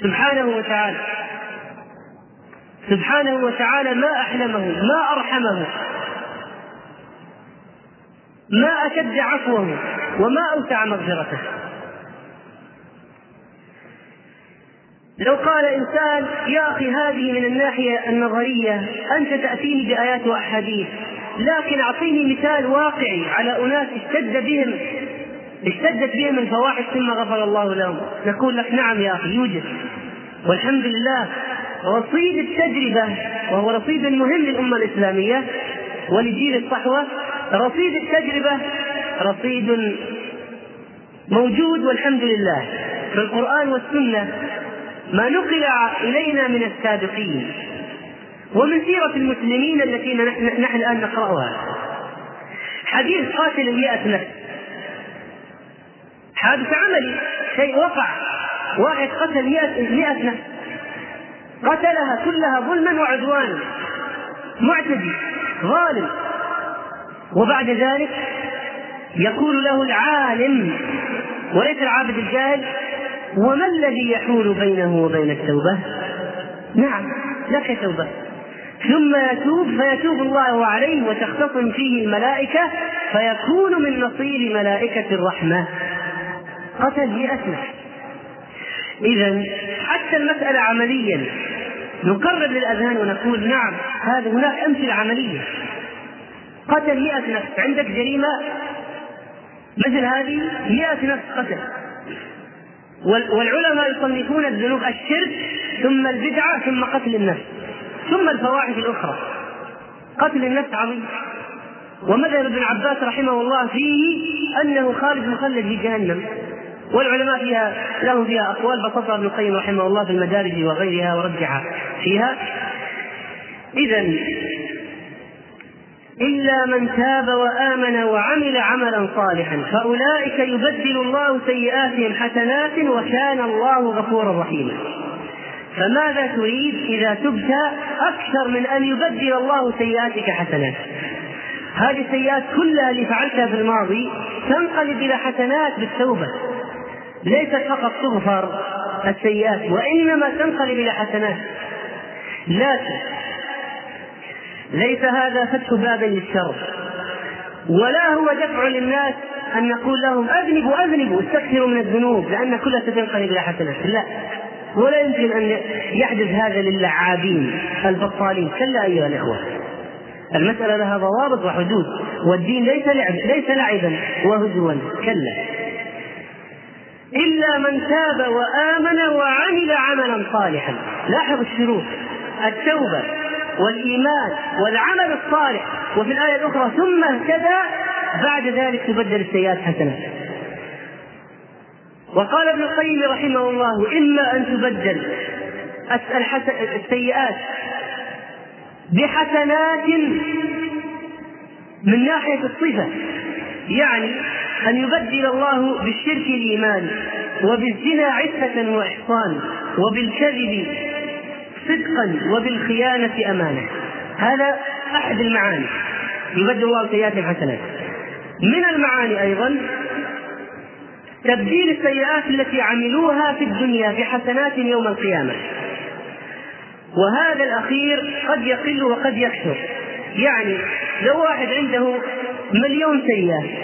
سبحانه وتعالى. سبحانه وتعالى ما أحلمه ما أرحمه. ما أشد عفوه وما أوسع مغفرته. لو قال إنسان يا أخي هذه من الناحية النظرية أنت تأتيني بآيات وأحاديث لكن أعطيني مثال واقعي على أناس اشتد بهم اشتدت بهم الفواحش ثم غفر الله لهم. نقول لك نعم يا أخي يوجد. والحمد لله رصيد التجربة وهو رصيد مهم للأمة الإسلامية. ولجيل الصحوة رصيد التجربة رصيد موجود والحمد لله. في القرآن والسنة ما نقل إلينا من السابقين. ومن سيرة المسلمين التي نحن الآن نقرأها. حديث قاتل المئة نفس. حادث عملي. شيء وقع. واحد قتل مئة, مئة نفس قتلها كلها ظلما وعدوانا. معتدي. ظالم. وبعد ذلك يقول له العالم وليس العابد الجاهل وما الذي يحول بينه وبين التوبة؟ نعم لك توبة. ثم يتوب فيتوب الله عليه وتختصم فيه الملائكة فيكون من نصيب ملائكة الرحمة. قتل مئة إذا حتى المسألة عمليا. نقرب للأذهان ونقول نعم هذا هناك أمثلة عملية. قتل مئة نفس عندك جريمة؟ مثل هذه؟ مئة نفس قتل. والعلماء يصنفون الذنوب الشرك ثم البدعة ثم قتل النفس ثم الفواحش الأخرى. قتل النفس عظيم. ومذهب ابن عباس رحمه الله فيه أنه خالد مخلد في جهنم. والعلماء فيها له فيها أقوال بسطها ابن القيم رحمه الله في المدارج وغيرها ورجح فيها. إذا إلا من تاب وآمن وعمل عملا صالحا فأولئك يبدل الله سيئاتهم حسنات وكان الله غفورا رحيما. فماذا تريد إذا تبت أكثر من أن يبدل الله سيئاتك حسنات؟ هذه السيئات كلها اللي فعلتها في الماضي تنقلب إلى حسنات بالتوبة. ليست فقط تغفر السيئات وإنما تنقلب إلى حسنات. لكن ليس هذا فتح باب للشر ولا هو دفع للناس أن نقول لهم أذنبوا أذنبوا استكثروا من الذنوب لأن كلها ستنقلب إلى حسنات. لا ولا يمكن أن يحدث هذا للعابين البطالين. كلا أيها الإخوة المسألة لها ضوابط وحدود والدين ليس لعب ليس لعبا وهزوا. كلا. إلا من تاب وآمن وعمل عملا صالحا. لاحظ الشروط. التوبة والإيمان والعمل الصالح. وفي الآية الأخرى ثم اهتدى بعد ذلك تبدل السيئات حسنات وقال ابن القيم رحمه الله إما أن تبدل السيئات بحسنات من ناحية الصفة. يعني أن يبدل الله بالشرك الإيمان وبالزنا عفة وإحصان وبالكذب صدقا وبالخيانة أمانة. هذا أحد المعاني. يبدل الله سيئات الحسنات. من المعاني أيضا تبديل السيئات التي عملوها في الدنيا بحسنات يوم القيامة. وهذا الأخير قد يقل وقد يكثر. يعني لو واحد عنده مليون سيئة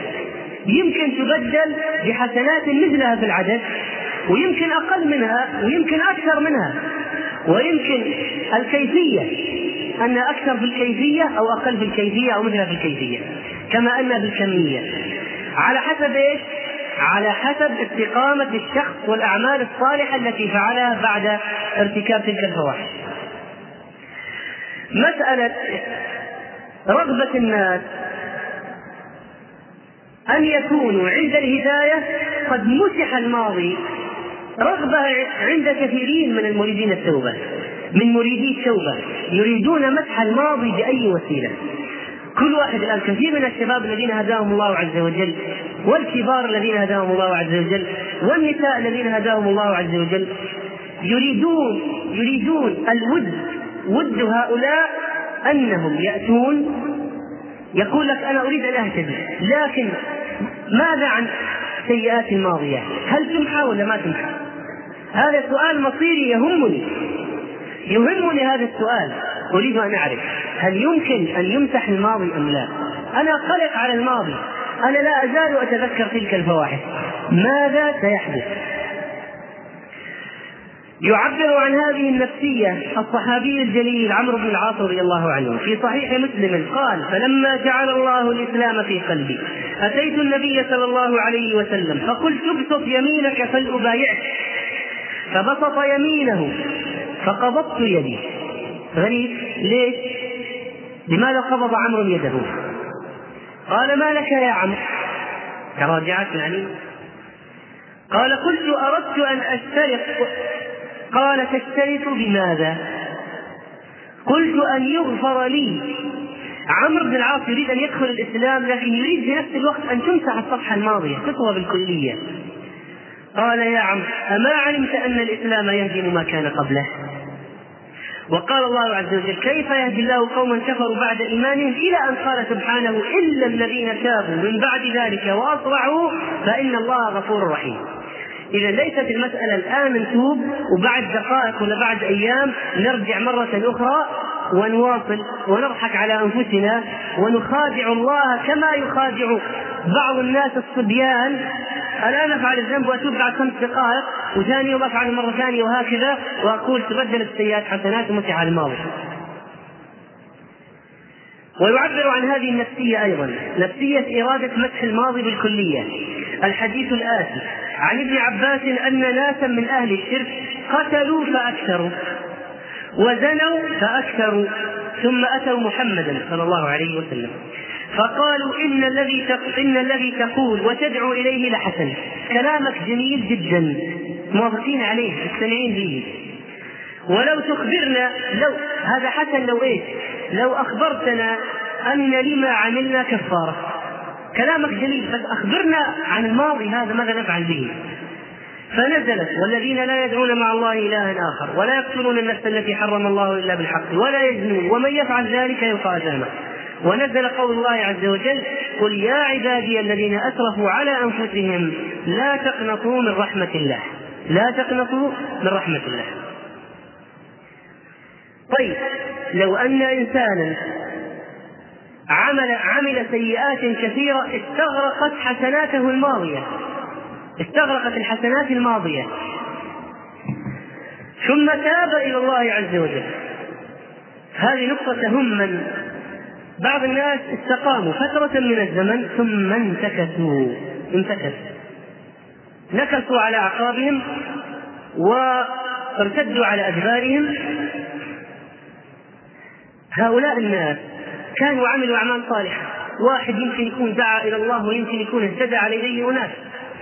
يمكن تبدل بحسنات مثلها في العدد ويمكن أقل منها ويمكن أكثر منها ويمكن الكيفية أن أكثر في الكيفية أو أقل في الكيفية أو مثلها في الكيفية كما أن بالكمية على حسب إيش؟ على حسب استقامة الشخص والأعمال الصالحة التي فعلها بعد ارتكاب تلك الفواحش. مسألة رغبة الناس أن يكونوا عند الهداية قد مسح الماضي رغبة عند كثيرين من المريدين التوبة من مريدي التوبة يريدون مسح الماضي بأي وسيلة. كل واحد الآن كثير من الشباب الذين هداهم الله عز وجل والكبار الذين هداهم الله عز وجل والنساء الذين هداهم الله عز وجل يريدون يريدون الود ود هؤلاء أنهم يأتون يقول لك أنا أريد أن أهتدي لكن ماذا عن سيئات الماضية؟ هل تمحى ولا ما تمحى؟ هذا سؤال مصيري يهمني. يهمني هذا السؤال. أريد أن أعرف هل يمكن أن يمسح الماضي أم لا؟ أنا قلق على الماضي. أنا لا أزال أتذكر تلك الفواحش. ماذا سيحدث؟ يعبر عن هذه النفسية الصحابي الجليل عمرو بن العاص رضي الله عنه في صحيح مسلم قال فلما جعل الله الإسلام في قلبي أتيت النبي صلى الله عليه وسلم فقلت ابسط يمينك فلأبايعك فبسط يمينه فقبضت يدي غريب ليش؟ لماذا قبض عمرو يده؟ قال ما لك يا عمرو تراجعت يعني قال قلت أردت أن أشترط قال تشترط بماذا؟ قلت أن يغفر لي. عمرو بن العاص يريد أن يدخل الإسلام لكن يريد في نفس الوقت أن تمسح الصفحة الماضية تطوى بالكلية. قال يا عم أما علمت أن الإسلام يهدم ما كان قبله؟ وقال الله عز وجل كيف يهدي الله قوما كفروا بعد إيمانهم إلى أن قال سبحانه إلا الذين تابوا من بعد ذلك وأصلحوا فإن الله غفور رحيم. إذا ليست المسألة الآن نتوب وبعد دقائق ولا بعد أيام نرجع مرة أخرى ونواصل ونضحك على أنفسنا ونخادع الله كما يخادع بعض الناس الصبيان. الآن أفعل الذنب وأتوب بعد خمس دقائق وثاني يوم أفعل مرة ثانية وهكذا وأقول تبدل السيئات حسنات ومسح على الماضي. ويعبر عن هذه النفسية أيضا نفسية إرادة مسح الماضي بالكلية. الحديث الآتي عن ابن عباس أن ناسا من أهل الشرك قتلوا فأكثروا وزنوا فأكثروا ثم أتوا محمدا صلى الله عليه وسلم. فقالوا إن الذي إن الذي تقول وتدعو إليه لحسن. كلامك جميل جدا موافقين عليه مقتنعين به. ولو تخبرنا لو هذا حسن لو إيش؟ لو أخبرتنا أن لما عملنا كفارة. كلامك جميل بس أخبرنا عن الماضي هذا ماذا نفعل به؟ فنزلت والذين لا يدعون مع الله إلها آخر ولا يقتلون النفس التي حرم الله إلا بالحق ولا يزنون ومن يفعل ذلك يلقى أثاما. ونزل قول الله عز وجل قل يا عبادي الذين أسرفوا على أنفسهم لا تقنطوا من رحمة الله. لا تقنطوا من رحمة الله. طيب لو أن إنسانا عمل عمل سيئات كثيرة استغرقت حسناته الماضية. استغرقت الحسنات الماضية. ثم تاب إلى الله عز وجل. هذه نقطة تهم من بعض الناس استقاموا فترة من الزمن ثم انتكسوا. انتكسوا. نكسوا على أعقابهم وارتدوا على أدبارهم. هؤلاء الناس كانوا عملوا أعمال صالحة. واحد يمكن يكون دعا إلى الله ويمكن يكون اهتدى على يديه أناس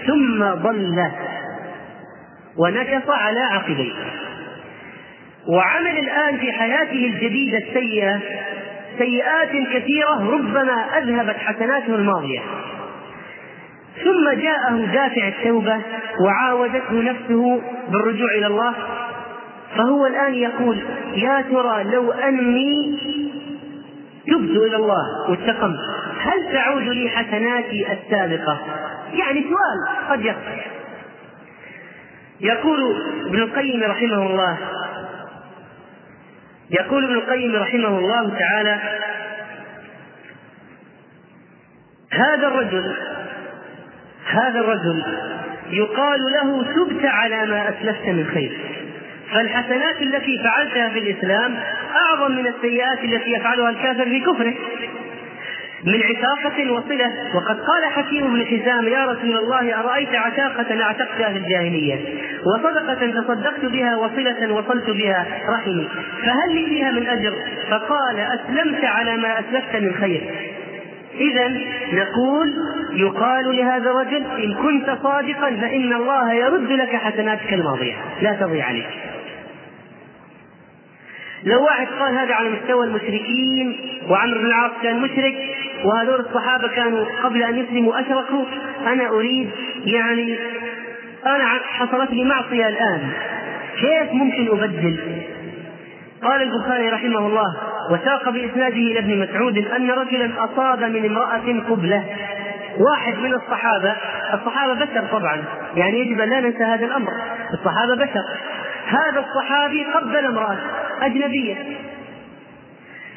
ثم ضل ونكص على عقبيه. وعمل الآن في حياته الجديدة السيئة سيئات كثيرة ربما أذهبت حسناته الماضية. ثم جاءه دافع التوبة وعاودته نفسه بالرجوع إلى الله. فهو الآن يقول يا ترى لو أني تبت إلى الله واتقمت هل تعود لي حسناتي السابقة؟ يعني سؤال قد يخفى يقول ابن القيم رحمه الله يقول ابن القيم رحمه الله تعالى هذا الرجل هذا الرجل يقال له تبت على ما أسلفت من خير. فالحسنات التي فعلتها في الإسلام أعظم من السيئات التي يفعلها الكافر في كفره. من عتاقة وصلة. وقد قال حكيم بن حزام يا رسول الله أرأيت عتاقة أعتقتها في الجاهلية؟ وصدقة تصدقت بها وصلة وصلت بها رحمي. فهل لي فيها من أجر؟ فقال أسلمت على ما أسلفت من خير. إذا نقول يقال لهذا الرجل إن كنت صادقا فإن الله يرد لك حسناتك الماضية. لا تضيع عليك. لو واحد قال هذا على مستوى المشركين وعمرو بن العاص كان مشرك وهذول الصحابة كانوا قبل أن يسلموا أشركوا أنا أريد يعني أنا حصلت لي معصية الآن. كيف ممكن أبدل؟ قال البخاري رحمه الله وساق بإسناده إلى ابن مسعود أن رجلا أصاب من امرأة قبلة. واحد من الصحابة الصحابة بشر طبعا يعني يجب أن لا ننسى هذا الأمر. الصحابة بشر. هذا الصحابي قبل امرأة أجنبية.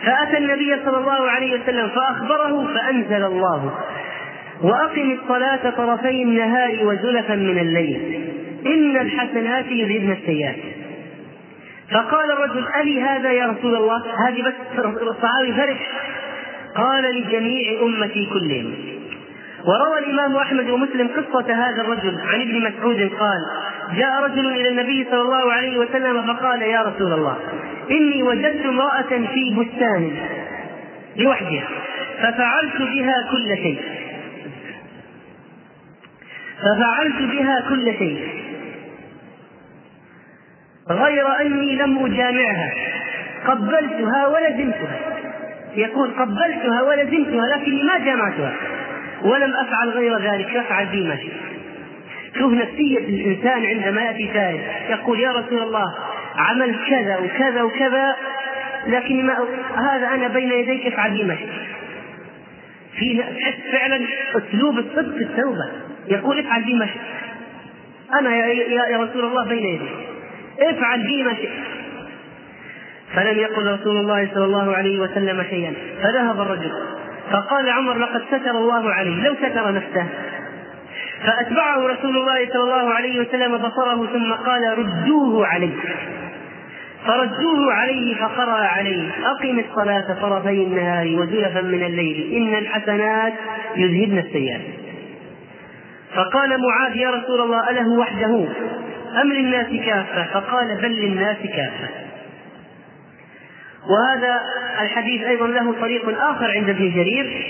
فأتى النبي صلى الله عليه وسلم فأخبره فأنزل الله. وأقم الصلاة طرفي النهار وزلفا من الليل. إن الحسنات يذهبن السيئات. فقال الرجل ألي هذا يا رسول الله؟ هذه بس الصحابي فرح. قال لجميع أمتي كلهم. وروى الإمام أحمد ومسلم قصة هذا الرجل عن ابن مسعود قال جاء رجل إلى النبي صلى الله عليه وسلم فقال يا رسول الله إني وجدت امرأة في بستان لوحدها ففعلت بها كل شيء. ففعلت بها كل شيء. غير أني لم أجامعها. قبلتها ولزمتها يقول قبلتها ولزمتها لكني ما جامعتها. ولم أفعل غير ذلك فافعل بي ما شئت. شوف نفسية الإنسان عندما يأتي سائل يقول يا رسول الله عملت كذا وكذا وكذا لكن ما هذا أنا بين يديك أفعل بي ما شئت. في تحس فعلا أسلوب الصدق في التوبة. يقول افعل بي ما شئت. أنا يا, رسول الله بين يديك. افعل بي ما شئت. فلم يقل رسول الله صلى الله عليه وسلم شيئا. فذهب الرجل. فقال عمر لقد ستر الله عليه لو ستر نفسه. فأتبعه رسول الله صلى الله عليه وسلم بصره ثم قال ردوه عليه. فردوه عليه فقرأ عليه. أقم الصلاة طرفي النهار وزلفا من الليل. إن الحسنات يذهبن السيئات. فقال معاذ يا رسول الله أله وحده؟ أم للناس كافة؟ فقال بل للناس كافة. وهذا الحديث أيضا له طريق آخر عند ابن جرير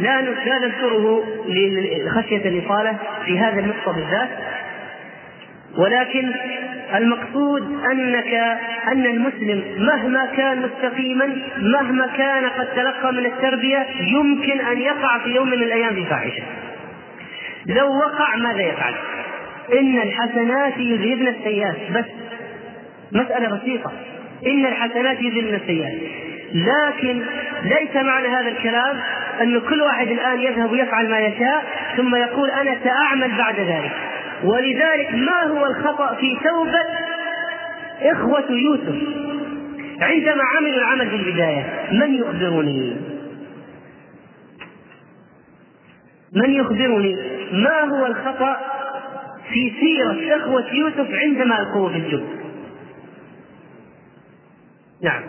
لا نذكره لخشية الإطالة في هذا النقطة بالذات ولكن المقصود أنك أن المسلم مهما كان مستقيما مهما كان قد تلقى من التربية يمكن أن يقع في يوم من الأيام في فاحشة. لو وقع ماذا يفعل؟ إن الحسنات يذهبن السيئات بس مسألة بسيطة إن الحسنات يذهبن السيئات. لكن ليس معنى هذا الكلام أن كل واحد الآن يذهب ويفعل ما يشاء ثم يقول أنا سأعمل بعد ذلك. ولذلك ما هو الخطأ في توبة؟ إخوة يوسف. عندما عملوا العمل في البداية من يخبرني؟ من يخبرني؟ ما هو الخطأ في سيرة إخوة يوسف عندما ألقوا في الجب نعم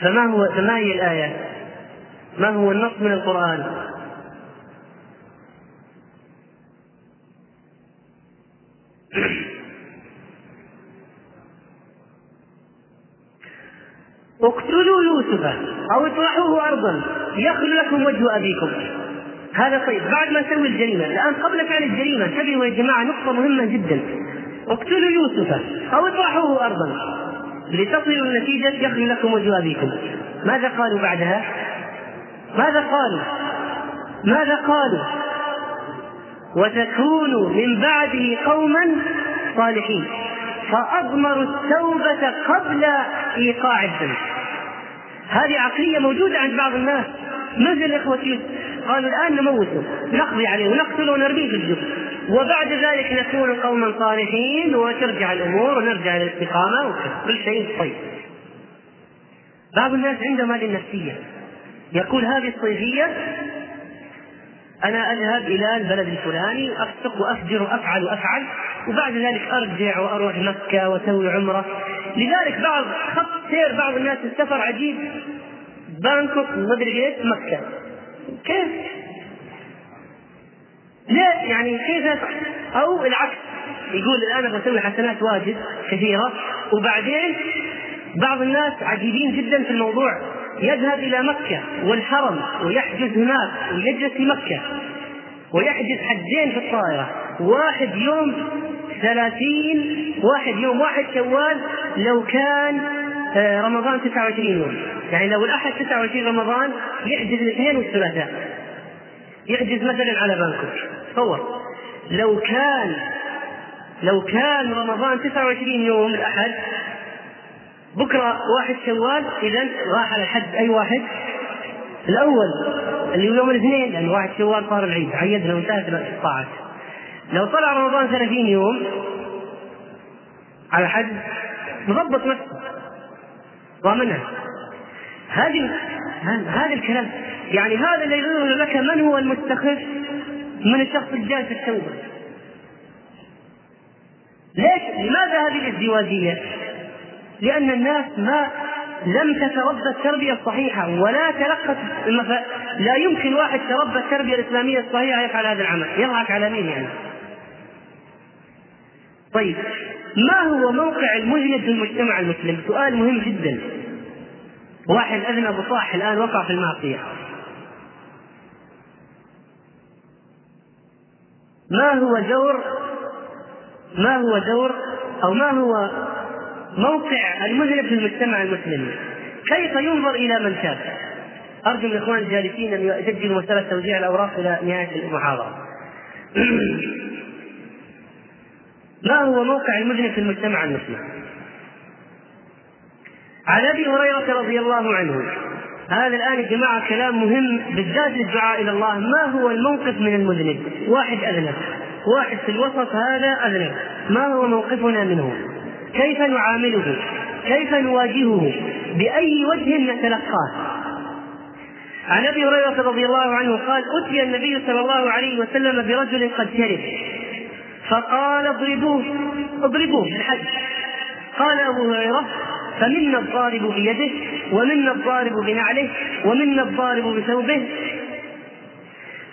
فما هو فما هي الآية؟ ما هو النص من القرآن؟ اقتلوا يوسف أو اطرحوه أرضا يخل لكم وجه أبيكم هذا طيب بعد ما سوي الجريمة الآن قبل فعل الجريمة انتبهوا يا جماعة نقطة مهمة جدا اقتلوا يوسف. أو اطرحوه أرضا. لتصلوا النتيجة يخل لكم وجه أبيكم ماذا قالوا بعدها؟ ماذا قالوا؟ ماذا قالوا؟ وتكونوا من بعده قوما صالحين. فأضمروا التوبة قبل إيقاع الذنب هذه عقلية موجودة عند بعض الناس. مثل إخوة يوسف قالوا الآن نموته نقضي عليه ونقتله ونرميه في الجب وبعد ذلك نكون قوما صالحين وترجع الأمور ونرجع للاستقامة وكل شيء طيب. بعض الناس عندهم هذه النفسية يقول هذه الصيفية أنا أذهب إلى البلد الفلاني أفسق وأفجر وأفعل وأفعل وبعد ذلك أرجع وأروح مكة وأسوي عمرة. لذلك بعض خط سير بعض الناس السفر عجيب. بانكوك مدري إيش مكة. كيف؟ ليه يعني كيف؟ أو العكس يقول الآن بسوي حسنات واجد كثيرة. وبعدين بعض الناس عجيبين جدا في الموضوع. يذهب إلى مكة والحرم ويحجز هناك ويجلس في مكة ويحجز حجين في الطائرة. واحد يوم ثلاثين واحد يوم واحد شوال لو كان آه، رمضان 29 يوم. يعني لو الأحد 29 رمضان يحجز الاثنين والثلاثاء يحجز مثلا على بانكوك تصور لو كان لو كان رمضان 29 يوم الأحد بكرة واحد شوال اذا راح على حد أي واحد؟ الأول اللي هو يوم الاثنين لأن واحد شوال صار العيد. عيدنا وانتهت الطاعات لو طلع رمضان 30 يوم على حد مضبط نفسه. ضامنها هذه هذا الكلام يعني هذا اللي يقول لك من هو المستخف من الشخص الجالس التوبة ليش؟ لماذا هذه الازدواجية؟ لأن الناس ما لم تتربى التربية الصحيحة ولا تلقت المف... لا يمكن واحد تربى التربية الإسلامية الصحيحة يفعل هذا العمل، يضحك على مين يعني؟ طيب ما هو موقع المذنب في المجتمع المسلم؟ سؤال مهم جدا. واحد أذنب وصاح الآن وقع في المعصية. ما هو دور ما هو دور أو ما هو موقع المذنب في المجتمع المسلم؟ كيف ينظر إلى من تاب أرجو من الاخوان الجالسين أن يسجلوا مسألة توزيع الأوراق إلى نهاية المحاضرة. ما هو موقع المذنب في المجتمع المسلم؟ عن أبي هريرة رضي الله عنه. هذا الآن يا جماعة كلام مهم بالذات للدعاء إلى الله. ما هو الموقف من المذنب؟ واحد أذنب. واحد في الوسط هذا أذنب. ما هو موقفنا منه؟ كيف نعامله؟ كيف نواجهه؟ بأي وجه نتلقاه؟ عن أبي هريرة رضي الله عنه قال أتي النبي صلى الله عليه وسلم برجل قد شرب. فقال اضربوه. اضربوه بالحج قال أبو هريرة فمنا الضارب بيده ومنا الضارب بنعله ومنا الضارب بثوبه.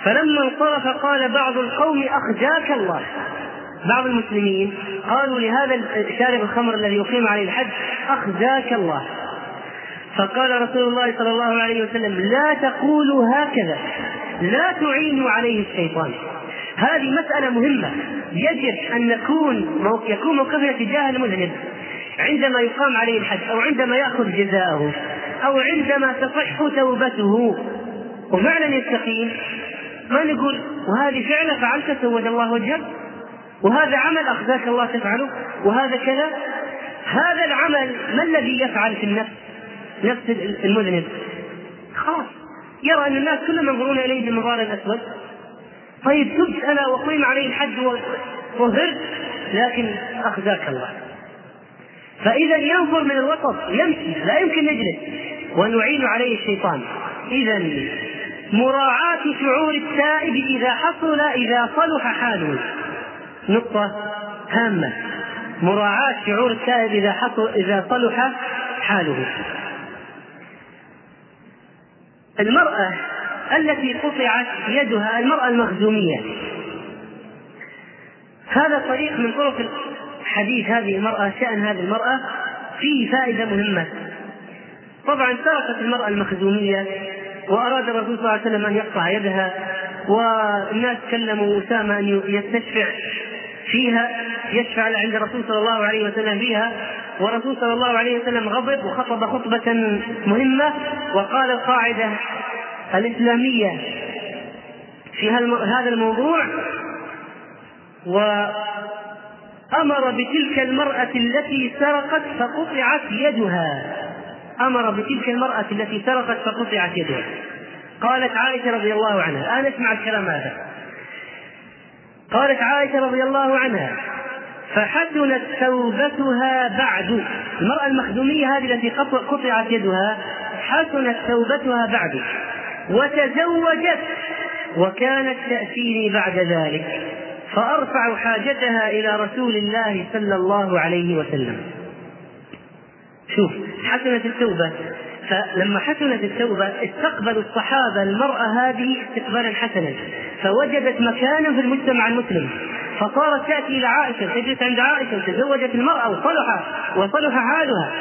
فلما انصرف قال بعض القوم اخجاك الله. بعض المسلمين قالوا لهذا شارب الخمر الذي يقيم عليه الحج أخزاك الله. فقال رسول الله صلى الله عليه وسلم لا تقولوا هكذا لا تعينوا عليه الشيطان. هذه مسألة مهمة. يجب أن نكون يكون موقفنا تجاه المذنب. عندما يقام عليه الحج أو عندما يأخذ جزاءه أو عندما تصح توبته. وفعلا يستقيم ما نقول وهذه فعلة فعلت سود الله وجهك وهذا عمل أخزاك الله تفعله وهذا كذا. هذا العمل ما الذي يفعل في النفس؟ نفس المذنب. خلاص يرى أن الناس كلهم ينظرون إليه بالمظهر الأسود طيب تبت أنا وقيم عليه الحد وظهرت لكن أخزاك الله. فإذا ينظر من الوسط يمشي لا يمكن يجلس. ونعين عليه الشيطان. إذا مراعاة شعور التائب إذا حصل إذا صلح حاله. نقطة هامة. مراعاة شعور التائب إذا حصل إذا صلح حاله. المرأة التي قطعت يدها المرأة المخزومية. هذا طريق من طرق حديث هذه المرأة شأن هذه المرأة فيه فائدة مهمة. طبعا سرقت المرأة المخزومية وأراد الرسول صلى الله عليه وسلم أن يقطع يدها والناس كلموا أسامة أن يستشفع فيها يشفع عند الرسول صلى الله عليه وسلم فيها والرسول صلى الله عليه وسلم غضب وخطب خطبة مهمة. وقال القاعدة الإسلامية في هذا الموضوع وأمر بتلك المرأة التي سرقت فقطعت يدها. أمر بتلك المرأة التي سرقت فقطعت يدها. قالت عائشة رضي الله عنها الآن أسمع الكلام هذا. قالت عائشة رضي الله عنها فحسنت توبتها بعد. المرأة المخدومية هذه التي قطعت يدها حسنت توبتها بعد. وتزوجت وكانت تأتيني بعد ذلك. فأرفع حاجتها إلى رسول الله صلى الله عليه وسلم. شوف حسنت التوبة. فلما حسنت التوبة استقبل الصحابة المرأة هذه استقبالا حسنا. فوجدت مكانا في المجتمع المسلم. فصارت تأتي إلى عائشة تجلس عند عائشة تزوجت المرأة وصلح وصلح حالها.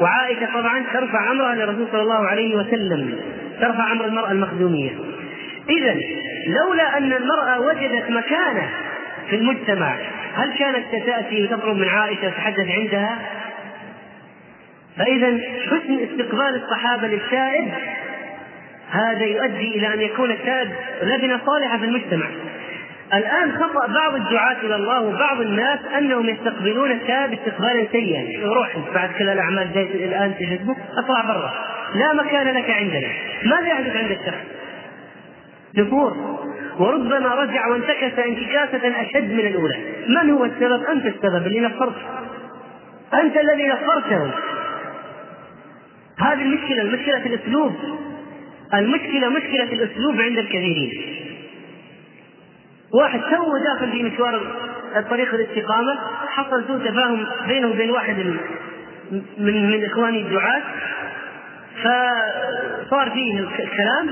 وعائشة طبعا ترفع أمرها للرسول صلى الله عليه وسلم. ترفع أمر المرأة المخزومية. إذا لولا أن المرأة وجدت مكانة في المجتمع. هل كانت تأتي وتطلب من عائشة تتحدث عندها؟ فإذا حسن استقبال الصحابة للتائب هذا يؤدي إلى أن يكون التائب لبنة صالحة في المجتمع. الآن خطأ بعض الدعاة إلى الله وبعض الناس أنهم يستقبلون التائب استقبالا سيئا. روح بعد كل الأعمال جاي الآن فيسبوك أطلع برا. لا مكان لك عندنا. ماذا يحدث عند الشخص؟ نفور وربما رجع وانتكس انتكاسة أشد من الأولى. من هو السبب؟ أنت السبب اللي نفرت. أنت الذي نفرته هذه المشكلة المشكلة في الأسلوب. المشكلة مشكلة في الأسلوب عند الكثيرين. واحد تو داخل في مشوار طريق الاستقامة حصل سوء تفاهم بينه وبين واحد من من إخواني الدعاة. فصار فيه الكلام.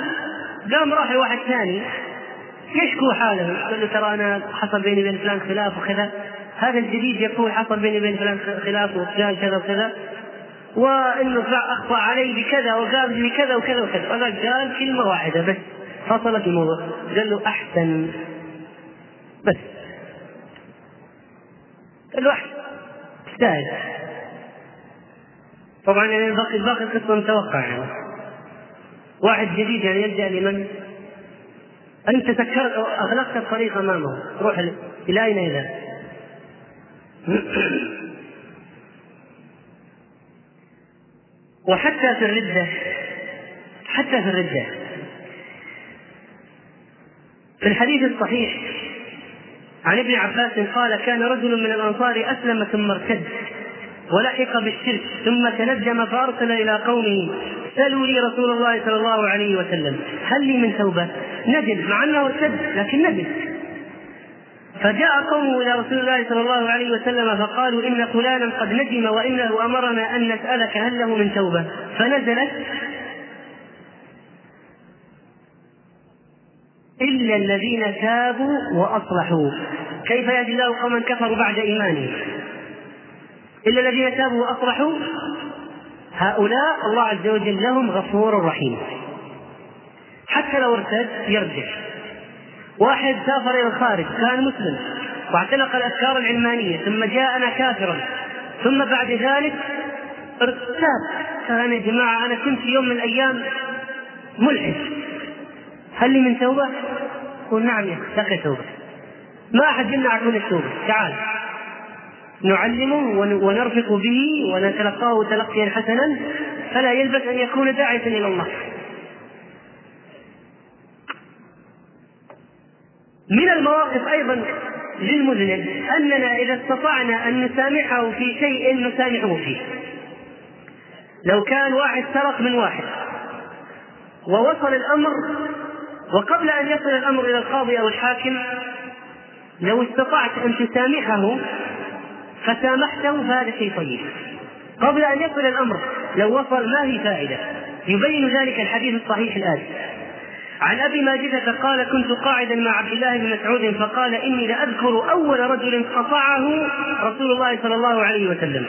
قام راح لواحد ثاني. يشكو حاله قال له ترى أنا حصل بيني وبين فلان خلاف وكذا. هذا الجديد يقول حصل بيني وبين فلان خلاف وقال كذا وكذا. وإنه أخطأ علي بكذا وقال لي كذا وكذا وكذا. هذا قال كلمة واحدة بس. فصلت الموضوع. قال له أحسن. بس. قال له أحسن. تستاهل طبعا يعني باقي باقي القصة متوقع يعني واحد جديد يعني يلجأ لمن؟ أنت سكرت أغلقت الطريق أمامه روح إلى أين يذهب؟ وحتى في الردة حتى في الردة في الحديث الصحيح عن ابن عباس قال كان رجل من الأنصار أسلم ثم ارتد ولحق بالشرك ثم تنجم فأرسل إلى قومه سألوا لي رسول الله صلى الله عليه وسلم هل لي من توبة؟ ندم مع أنه ارتد لكن ندم فجاء قومه إلى رسول الله صلى الله عليه وسلم فقالوا إن فلانا قد ندم وإنه أمرنا أن نسألك هل له من توبة؟ فنزلت إلا الذين تابوا وأصلحوا. كيف يهدي الله قوما كفروا بعد إيمانهم؟ إلا الذين تابوا وأصلحوا؟ هؤلاء الله عز وجل لهم غفور رحيم. حتى لو ارتد يرجع. واحد سافر إلى الخارج كان مسلم واعتنق الأفكار العلمانية ثم جاءنا كافرا. ثم بعد ذلك ارتاب قال يا جماعة أنا كنت في يوم من الأيام ملحد. هل لي من توبة؟ قل نعم يا أخي توبة. ما أحد يمنعك من التوبة. تعال. نعلمه ونرفق به ونتلقاه تلقيا حسنا فلا يلبث أن يكون داعية إلى الله. من المواقف أيضا للمذنب أننا إذا استطعنا أن نسامحه في شيء نسامحه فيه. لو كان واحد سرق من واحد ووصل الأمر وقبل أن يصل الأمر إلى القاضي أو الحاكم لو استطعت أن تسامحه فسامحته فهذا شيء طيب قبل أن يصل الأمر لو وصل ما هي فائدة؟ يبين ذلك الحديث الصحيح الاتي عن أبي ماجدة قال كنت قاعدا مع عبد الله بن مسعود فقال إني لأذكر أول رجل قطعه رسول الله صلى الله عليه وسلم.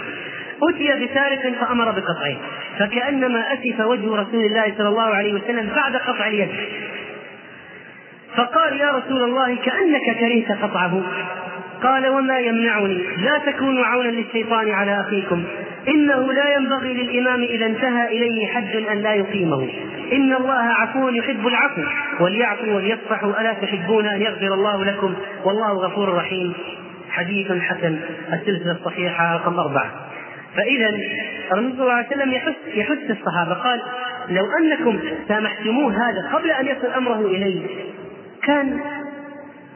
أتي بسارق فأمر بقطعه. فكأنما أسف وجه رسول الله صلى الله عليه وسلم بعد قطع اليد. فقال يا رسول الله كأنك كرهت قطعه. قال وما يمنعني. لا تكونوا عونا للشيطان على أخيكم. إنه لا ينبغي للإمام إذا انتهى إليه حد أن لا يقيمه. إن الله عفو يحب العفو. وليعفوا وليصفحوا ألا تحبون أن يغفر الله لكم؟ والله غفور رحيم. حديث حسن. السلسلة الصحيحة رقم أربعة. فإذا الرسول صلى الله عليه وسلم يحث يحث الصحابة. قال لو أنكم سامحتموه هذا قبل أن يصل أمره إليه كان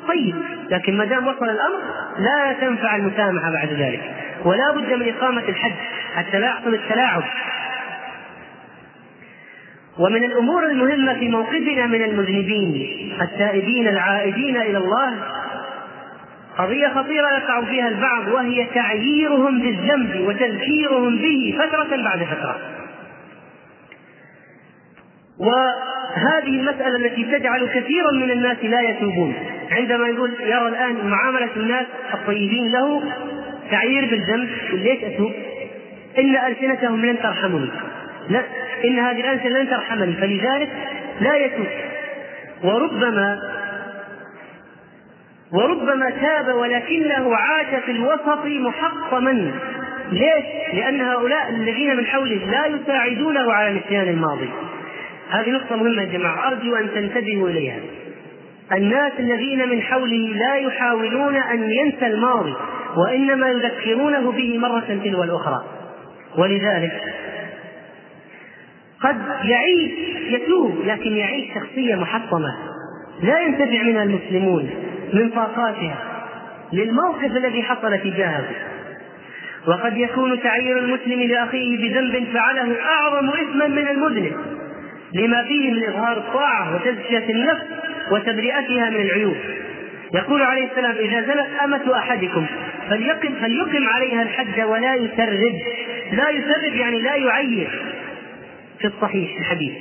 طيب لكن ما دام وصل الأمر لا تنفع المسامحة بعد ذلك. ولا بد من إقامة الحد حتى لا يحصل التلاعب. ومن الأمور المهمة في موقفنا من المذنبين التائبين العائدين إلى الله قضية خطيرة يقع فيها البعض وهي تعييرهم بالذنب وتذكيرهم به فترة بعد فترة. وهذه المسألة التي تجعل كثيرا من الناس لا يتوبون. عندما يقول يرى الآن معاملة الناس الطيبين له تعيير بالذنب ليش أتوب؟ إن ألسنتهم لن ترحمني. لا إن هذه الألسنة لن ترحمني فلذلك لا يتوب وربما وربما تاب ولكنه عاش في الوسط محطما. ليش؟ لأن هؤلاء الذين من حوله لا يساعدونه على نسيان الماضي. هذه نقطة مهمة يا جماعة أرجو أن تنتبهوا إليها. الناس الذين من حوله لا يحاولون أن ينسى الماضي وإنما يذكرونه به مرة تلو الأخرى. ولذلك قد يعيش يتوب لكن يعيش شخصية محطمة لا ينتفع منها المسلمون من طاقاتها للموقف الذي حصل تجاهه وقد يكون تعيير المسلم لأخيه بذنب فعله أعظم إثما من المذنب لما فيه من إظهار الطاعة وتزكية النفس وتبرئتها من العيوب. يقول عليه السلام إذا زنت أمة أحدكم فليقم فليقم عليها الحد ولا يسرب. لا يسرب يعني لا يعير. في الصحيح الحديث.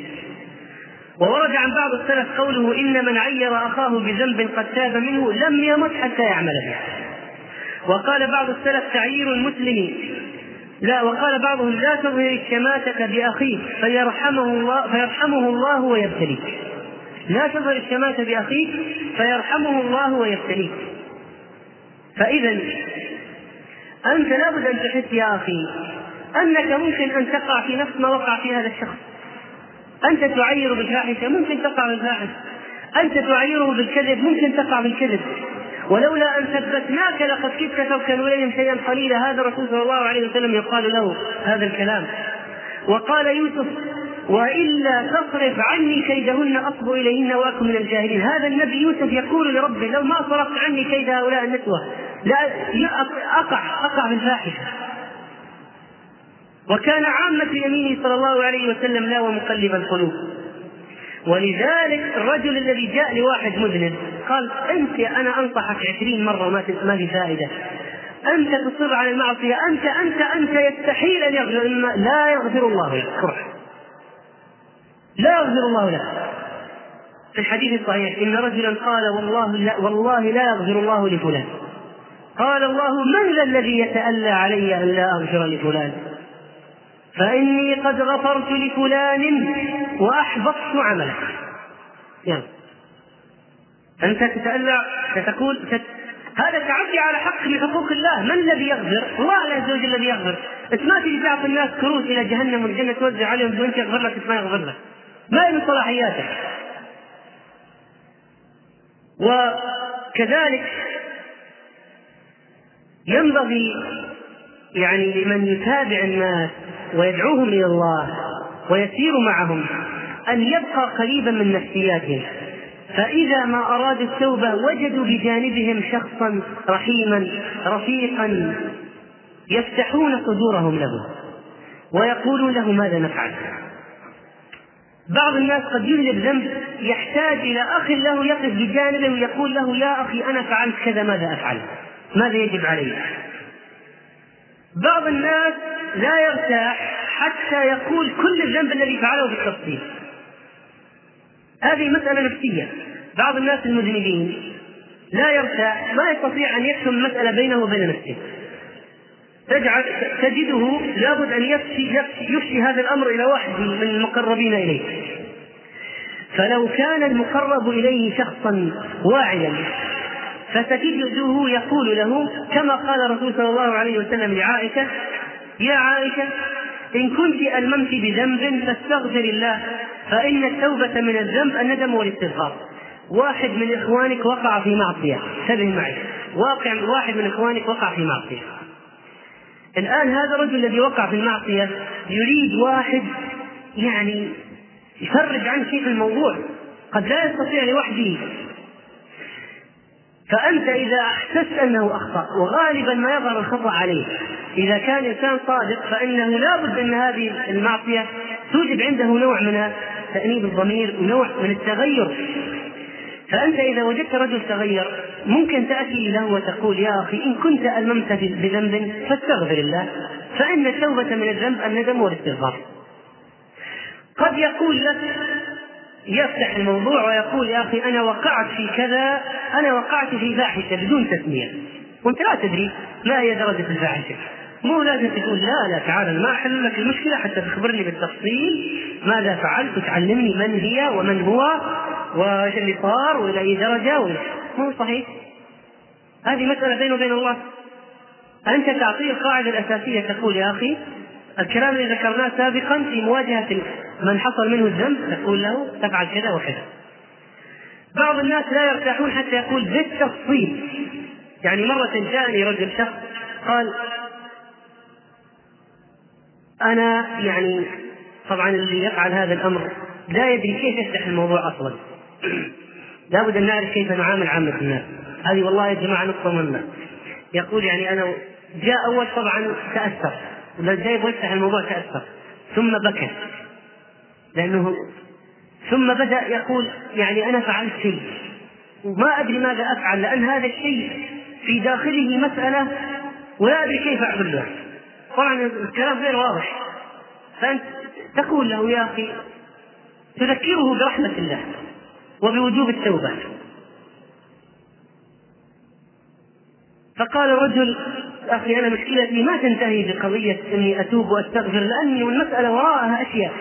وورد عن بعض السلف قوله إن من عير أخاه بذنب قد تاب منه لم يمت حتى يعمل به. وقال بعض السلف تعيير المسلم. لا وقال بعضهم لا تظهر الشماتة بأخيك فيرحمه الله فيرحمه الله ويبتليك. لا تظهر الشماتة بأخيك فيرحمه الله ويبتليك فإذا أنت لابد أن تحس يا أخي أنك ممكن أن تقع في نفس ما وقع في هذا الشخص. أنت تعير بالفاحشة ممكن تقع بالفاحشة. أنت تعيره بالكذب ممكن تقع بالكذب. ولولا أن ثبتناك لقد كدت تركن إليهم شيئا قليلا. هذا الرسول صلى الله عليه وسلم يقال له هذا الكلام. وقال يوسف وإلا تصرف عني كيدهن أصب إليهن وأكن من الجاهلين. هذا النبي يوسف يقول لربه لو ما صرفت عني كيد هؤلاء النسوة لا أقع أقع في الفاحشة. وكان عامة يمينه صلى الله عليه وسلم لا ومقلب القلوب. ولذلك الرجل الذي جاء لواحد مذنب قال أنت أنا أنصحك عشرين مرة ما ما في فائدة. أنت تصر على المعصية أنت أنت أنت يستحيل أن يغفر لا يغفر الله لك لا يغفر الله لك في الحديث الصحيح إن رجلا قال والله لا والله لا يغفر الله لفلان. قال الله من ذا الذي يتألى علي أن لا أغفر لفلان؟ فإني قد غفرت لفلان وأحبطت عمله. يعني أنت تتألع تقول تت... هذا تعدي على حق من حقوق الله. من الذي يغفر؟ الله عز وجل الذي يغفر. انت ما تجي الناس كروت إلى جهنم والجنة توزع عليهم وانت يغفر لك ما يغفر لك. ما من صلاحياتك وكذلك ينبغي يعني لمن يتابع الناس ويدعوهم إلى الله ويسير معهم أن يبقى قريبا من نفسياتهم. فإذا ما ارادوا التوبة وجدوا بجانبهم شخصا رحيما رفيقا يفتحون صدورهم له ويقولون له ماذا نفعل؟ بعض الناس قد يذنب ذنب يحتاج إلى أخ له يقف بجانبه ويقول له يا أخي أنا فعلت كذا ماذا أفعل؟ ماذا يجب علي؟ بعض الناس لا يرتاح حتى يقول كل الذنب الذي فعله بالتفصيل هذه مسألة نفسية بعض الناس المذنبين لا يرتاح ما يستطيع أن يحكم المسألة بينه وبين نفسه تجعل تجده لابد أن يفشي, يفشي, يفشي هذا الأمر إلى واحد من المقربين إليه. فلو كان المقرب إليه شخصا واعيا فتجده يقول له كما قال الرسول صلى الله عليه وسلم لعائشة يا عائشة إن كنت ألممت بذنب فاستغفر الله فإن التوبة من الذنب الندم والاستغفار. واحد من إخوانك وقع في معصية انتبه معي. واقع واحد من إخوانك وقع في معصية. الآن هذا الرجل الذي وقع في المعصية يريد واحد يعني يفرج عن شيء الموضوع قد لا يستطيع لوحده. فأنت إذا أحسست أنه أخطأ وغالبا ما يظهر الخطأ عليه إذا كان إنسان صادق فإنه لا بد أن هذه المعصية توجب عنده نوع من تأنيب الضمير ونوع من التغير. فأنت إذا وجدت رجل تغير ممكن تأتي له وتقول يا أخي إن كنت ألممت بذنب فاستغفر الله فإن التوبة من الذنب الندم والاستغفار. قد يقول لك يفتح الموضوع ويقول يا أخي أنا وقعت في كذا أنا وقعت في فاحشة بدون تسمية. وأنت لا تدري ما هي درجة الفاحشة. مو لازم تقول لا لا تعال ما أحل لك المشكلة حتى تخبرني بالتفصيل ماذا فعلت وتعلمني من هي ومن هو وإيش اللي صار وإلى أي درجة مو صحيح؟ هذه مسألة بينه وبين الله. أنت تعطيه القاعدة الأساسية تقول يا أخي الكلام الذي ذكرناه سابقا في مواجهة من حصل منه الذنب تقول له تفعل كذا وكذا. بعض الناس لا يرتاحون حتى يقول بالتفصيل. يعني مرة جاءني رجل شخص قال أنا يعني طبعا اللي يفعل هذا الأمر لا يدري كيف يفتح الموضوع أصلا. لابد أن نعرف كيف نعامل عامة الناس. هذه والله يا جماعة نقطة مهمة. يقول يعني أنا جاء أول طبعا تأثر. جاي يفتح الموضوع تأثر. ثم بكى. لأنه ثم بدأ يقول يعني أنا فعلت شيء. وما أدري ماذا أفعل لأن هذا الشيء في داخله مسألة ولا أدري كيف اعملها طبعا الكلام غير واضح. فأنت تقول له يا أخي تذكره برحمة الله. وبوجوب التوبة. فقال الرجل أخي أنا مشكلتي ما تنتهي بقضية إني أتوب وأستغفر لأني والمساله وراءها أشياء.